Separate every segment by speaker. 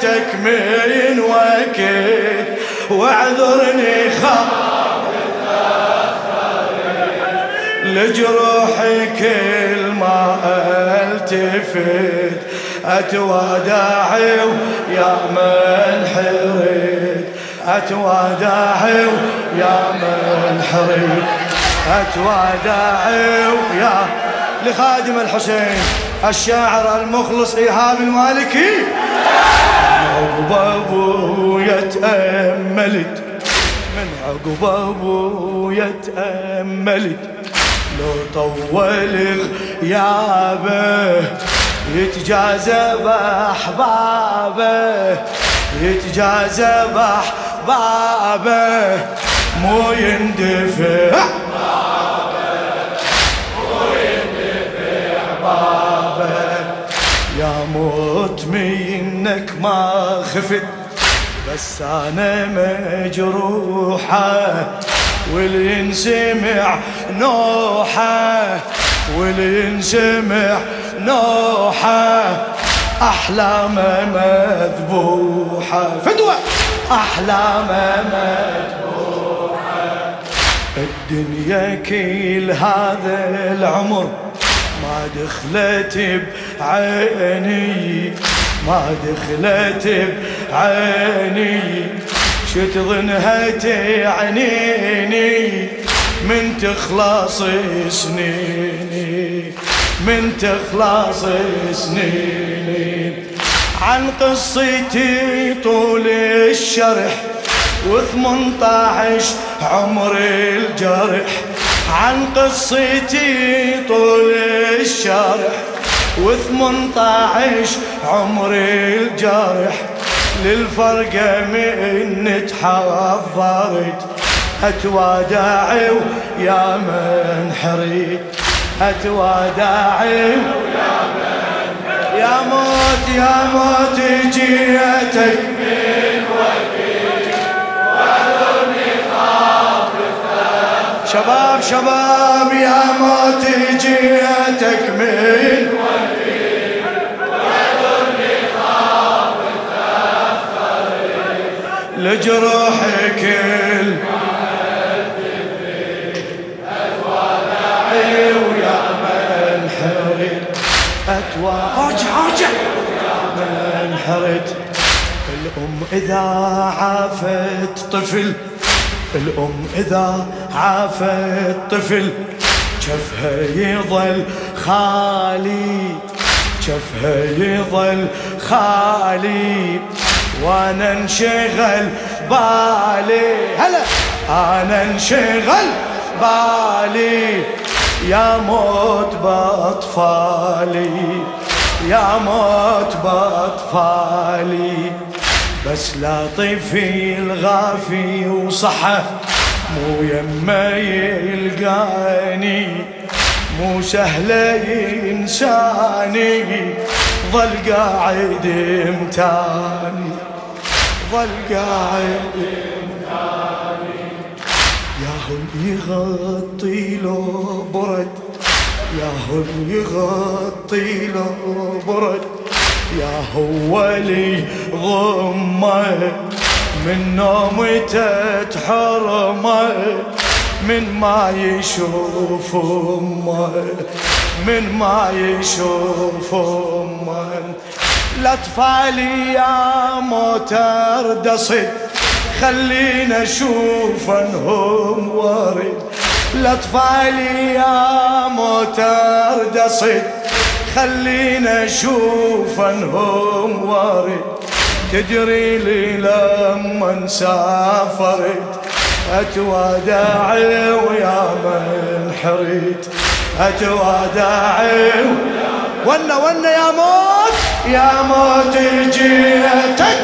Speaker 1: جيتك من وقت واعذرني خاف. لجروحي كل ما ألتفت أتواداعي يا من حريت. أتواداعي يا من حريت. أتواداعي يا لخادم الحسين الشاعر المخلص إيهاب المالكي. عقب أبويا تأملت. من عقب أبويا تأملت. لو طول غيابه يتجاذب أحبابه. يتجاذب أحبابه. مو يندفع يا موت منك ما خفت بس أنا مجروحة واللي ينسمع نوحة واللي ينسمع نوحة أحلامه مذبوحة. فدوه أحلامه مذبوحة. الدنيا كل هذا العمر ما دخلت بعيني. ما دخلت بعيني شتظنها تعنيني من تخلص سنيني من تخلص سنيني. عن قصتي طول الشرح وثمنطاعش عمر الجرح. عن قصتي طول الشرح. وثمنطاعش عمر الجرح للفرقة من تحضرت أتواداعي ويا من حريت أتواداعي يا موت يا موت جيتك. من شباب شباب يا موت جيتك. من لجروحك ال ويا من حرد أتوى أرجع أرجع. من حرد الأم إذا عافت طفل. الأم إذا عافت طفل. شفها يظل خالي. شفها يظل خالي. وأنا انشغل بالي. هلا. أنا انشغل بالي. يا موت بأطفالي. يا موت بأطفالي. بس لا طفي الغافي وصحى مو يما يلقاني. مو سهلة إنساني ظل قاعد امتاني ظل قاعد امتاني يا هم يغطي له برد. يا هم يغطي له برد. يا هو لي ضمه من نومته تحرمه من ما يشوف أمه. من ما يشوف أمه. الأطفال يا موتر دصد خلينا أشوف انهم ورد الأطفال يا موتر دصد خلينا أشوف انهم ورد تدري لي لما سافرت اتواداعي ويا من حريت. اتواداعي ونا ونا يا موت يا موت جيتك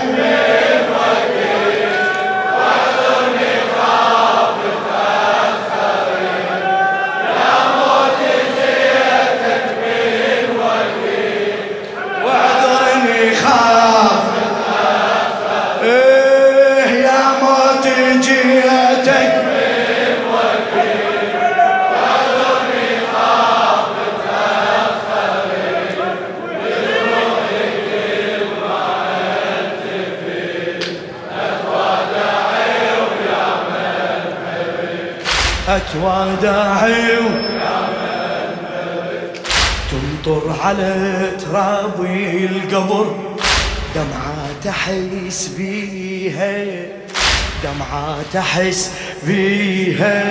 Speaker 1: اتواداعي تمطر على ترابي القبر. دمعة تحس بيها. دمعة تحس بيها.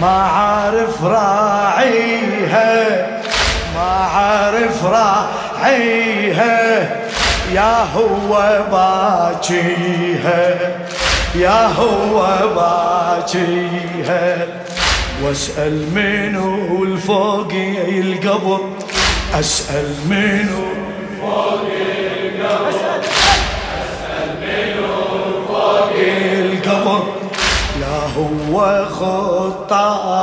Speaker 1: ما عارف راعيها. ما عارف راعيها. يا هو باجيها يا هو باجيها واسأل منو الفوق القبر. أسأل منو الفوق القبر. أسأل منو الفوق القبر لا هو خطاري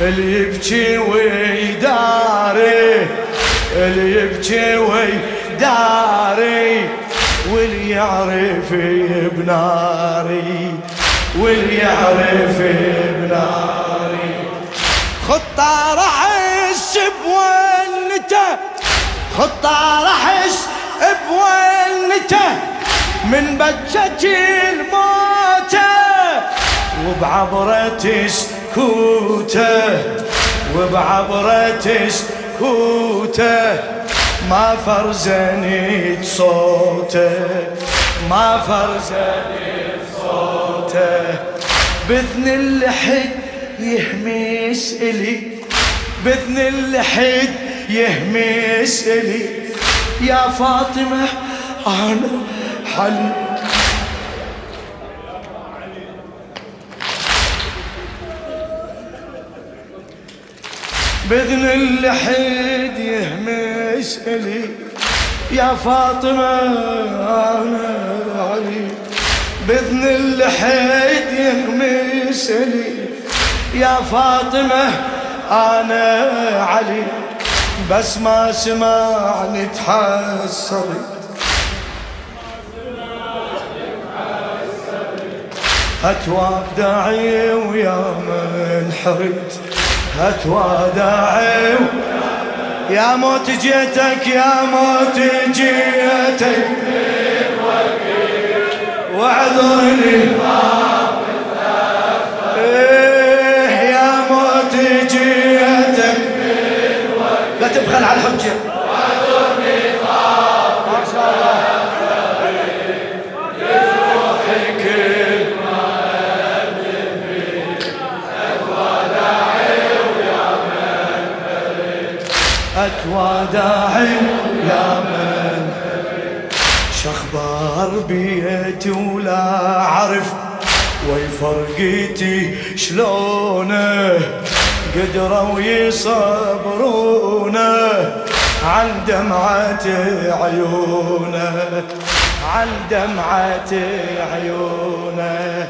Speaker 1: اللي يبكي ويداري اللي يبكي ويداري. واللي يعرف بناري واللي يعرف بناري. خطة احس بونته خطة احس بونته من بجة الموتة وبعبرة سكوته وبعبرة سكوته. ما فرزني صوته ما فرزني صوته بإذن اللحد يهمس إلي بإذن اللحد يهمس إلي. يا فاطمة أنا حلي بإذن اللحد يهمس إلي يا فاطمة أنا علي بإذن اللحد يهمس لي يا فاطمة أنا علي بس ما سمعني تحسرت أتوادعي ويا من حرت أتوادعي يا موت جيتك يا موت جيتك. واعذرني شلونه قدروا يصبرونه عن دمعة عيونه عن دمعة عيونه.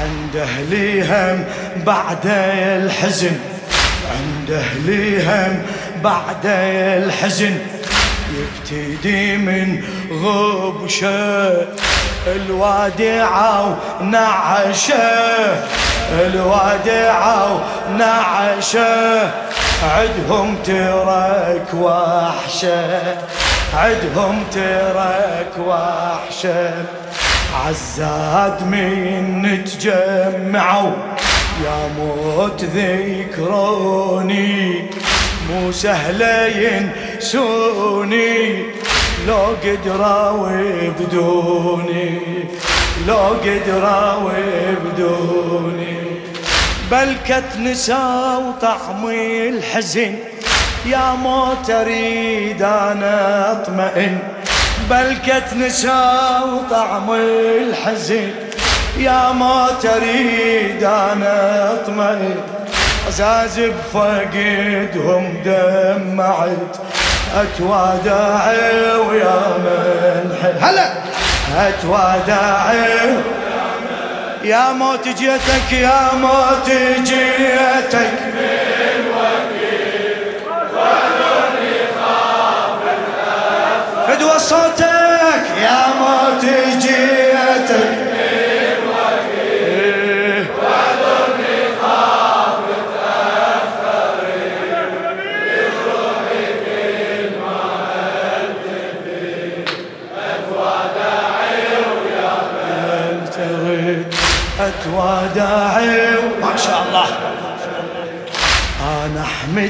Speaker 1: عند أهلي هم بعد الحزن عند أهلي هم بعد الحزن. يبتدي من غبشة الوادعة ونعشة الوادعة ونعشة عدهم ترك وحشة عدهم ترك وحشة. عزاد من تجمعوا يا موت ذكروني مو سهلة ينسوني. لو قدروا بدوني لو قدروا بدوني. بل كتنسى وطعمي الحزن. يا موت أريد أنا أطمئن. بل كتنسى وطعمي الحزن. يا موت أريد أنا أطمئن. عزاز بفقدهم دمعت اتوادعي ويا من هلا! اتوادعي يا موت جيتك يا موت جيتك. فدوى صوتك يا موت جيتك.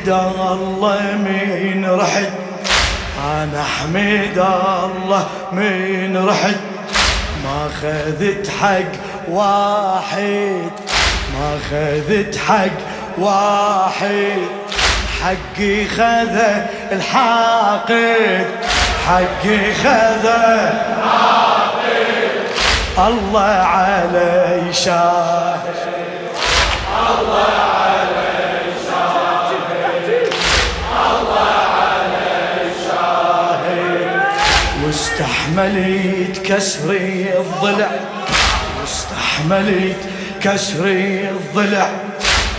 Speaker 1: أحمد الله من رحت أنا أحمد الله من رحت ما خذت حق واحد. ما خذت حق واحد. حقي خذ الحاقد. حقي خذ الله علي شاهد. الله علي واستحملت كسري الضلع واستحملت كسري الضلع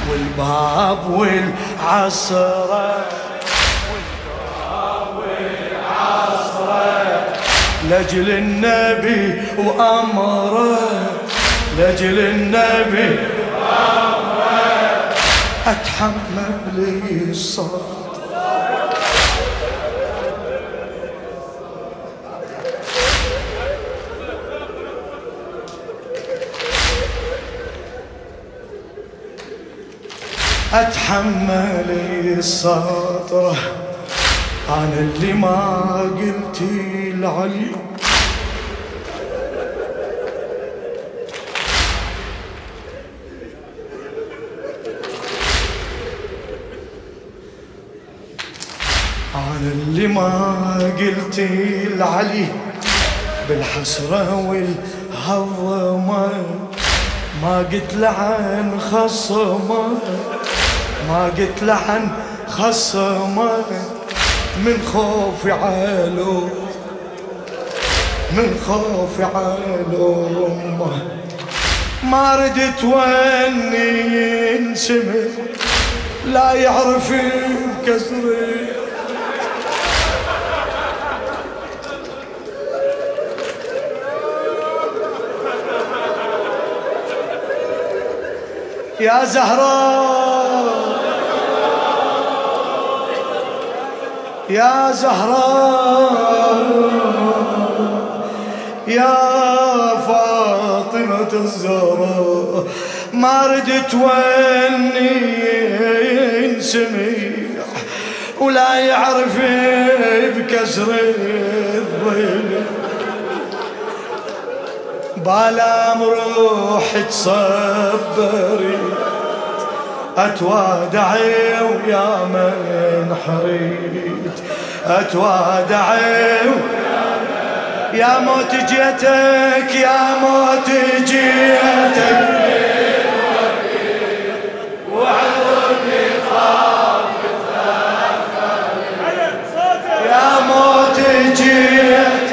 Speaker 1: والباب والعصره لجل النبي وأمره لجل النبي وأمره أتحمل الصوت أتحمل السطره أنا اللي ما قلت العلي أنا اللي ما قلت العلي بالحسرة والهضمة ما قلت لعن خصمه. ما قلت لعن خصمه من خوفي علو من خوفي علو ما ردت واني ينسمع لا يعرف بكسري يا زهراء يا زهراء يا فاطمة الزهراء ما ردت وإني ينسمع ولا يعرف بكسر الظل. بالا مروح تصبري أتوادعي ويا من حريت. اتوادعي يا موت جيتك يا موت جيتك. يا موت جيتك.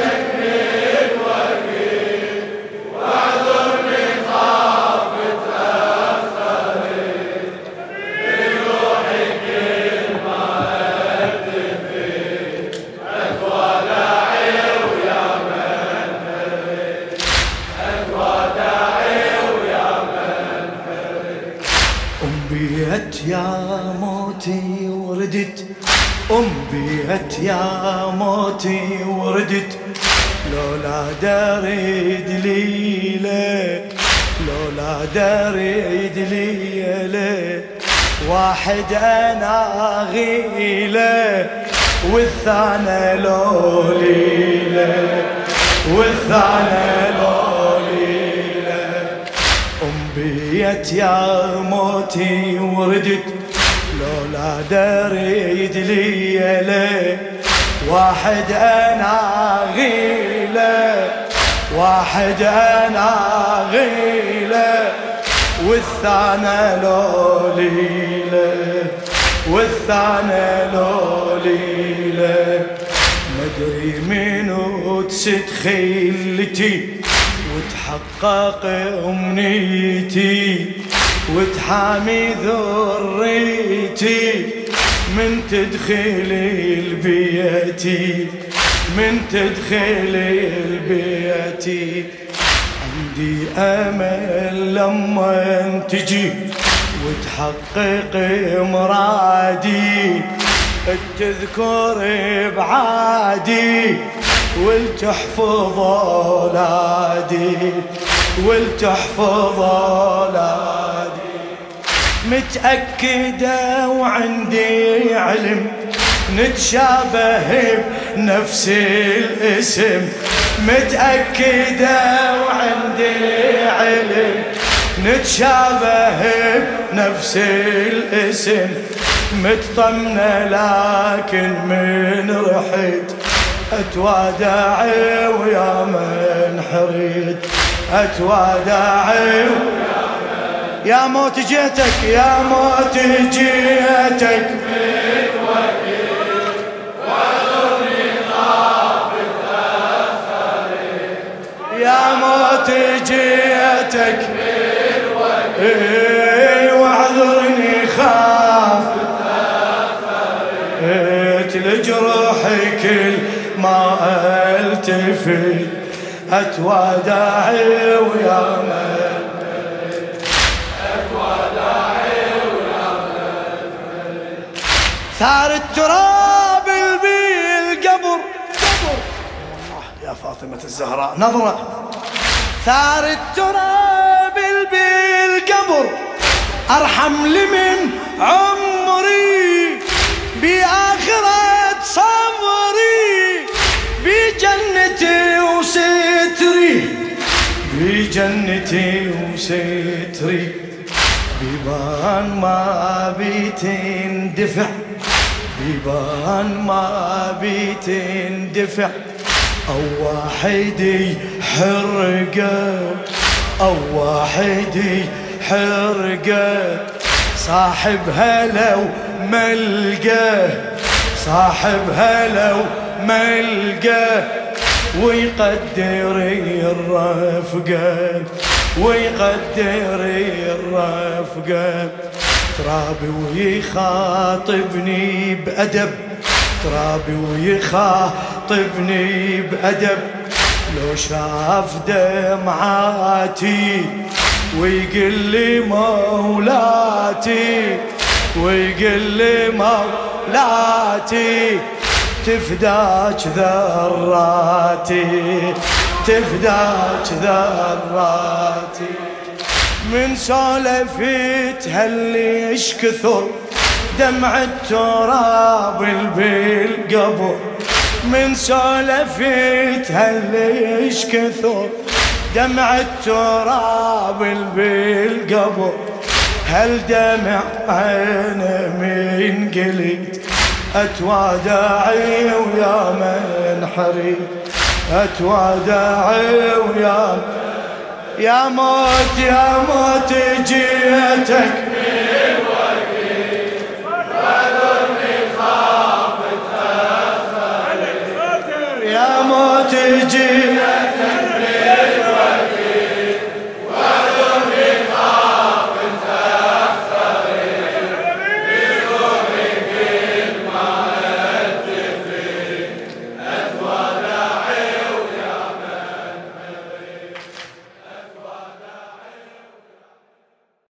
Speaker 1: أم بيت يا موتي وردت. لولا دريد ليلة لولا دريد ليلة. واحد أنا غيلة والثاني لوليلة والثاني لوليلة أم بيت يا موتي وردت. لولا دريد ليلة واحد أنا غيلة. واحد أنا غيلة. والثاني لوليلة والثاني لوليلة مدري منو تسد خيلتي. وتحقق أمنيتي. وتحامي ذريتي من تدخل البيتي من تدخل البيتي عندي أمل لما تجي وتحقق مرادي تذكر بعادي ولتحفظ أولادي. ولتحفظ اولادي متأكدة وعندي علم نتشابه بنفس الاسم. متأكدة وعندي علم نتشابه بنفس الاسم. متطمنة لكن من رحت أتوادع ويا من حريت. اتوادع يا موت جيتك يا موت جيتك. يا موت جيتك. إيه، واعذرني خاف. لجروحي كل ما ألتفت. أتوادعي ويا ثار التراب بالقبر قبر. يا فاطمة الزهراء نظرة. ثار التراب بالقبر أرحم لمن عمري بآخرة صبري بجنتي وستري بيبان ما بيتندفع بيبان ما بيتندفع أو واحد حرقة أو واحد حرقة صاحبها لو ملقى صاحبها لو ملقى ويقدر الرفقة ويقدر الرفقة. ترابي ويخاطبني بأدب ترابي ويخاطبني بأدب. لو شاف دمعاتي ويقول لي مولاتي ويقول لي مولاتي. تفداك ذراتي تفداك ذراتي من سولفتها اللي إيش كثر دمع التراب بالقبر من سولفتها اللي إيش كثر دمع التراب بالقبر هل دمع عينه من قلت أتوادعي ويا من حريت أتوادعي ويا يا موت يا موت جيتك. يا موت جيتك.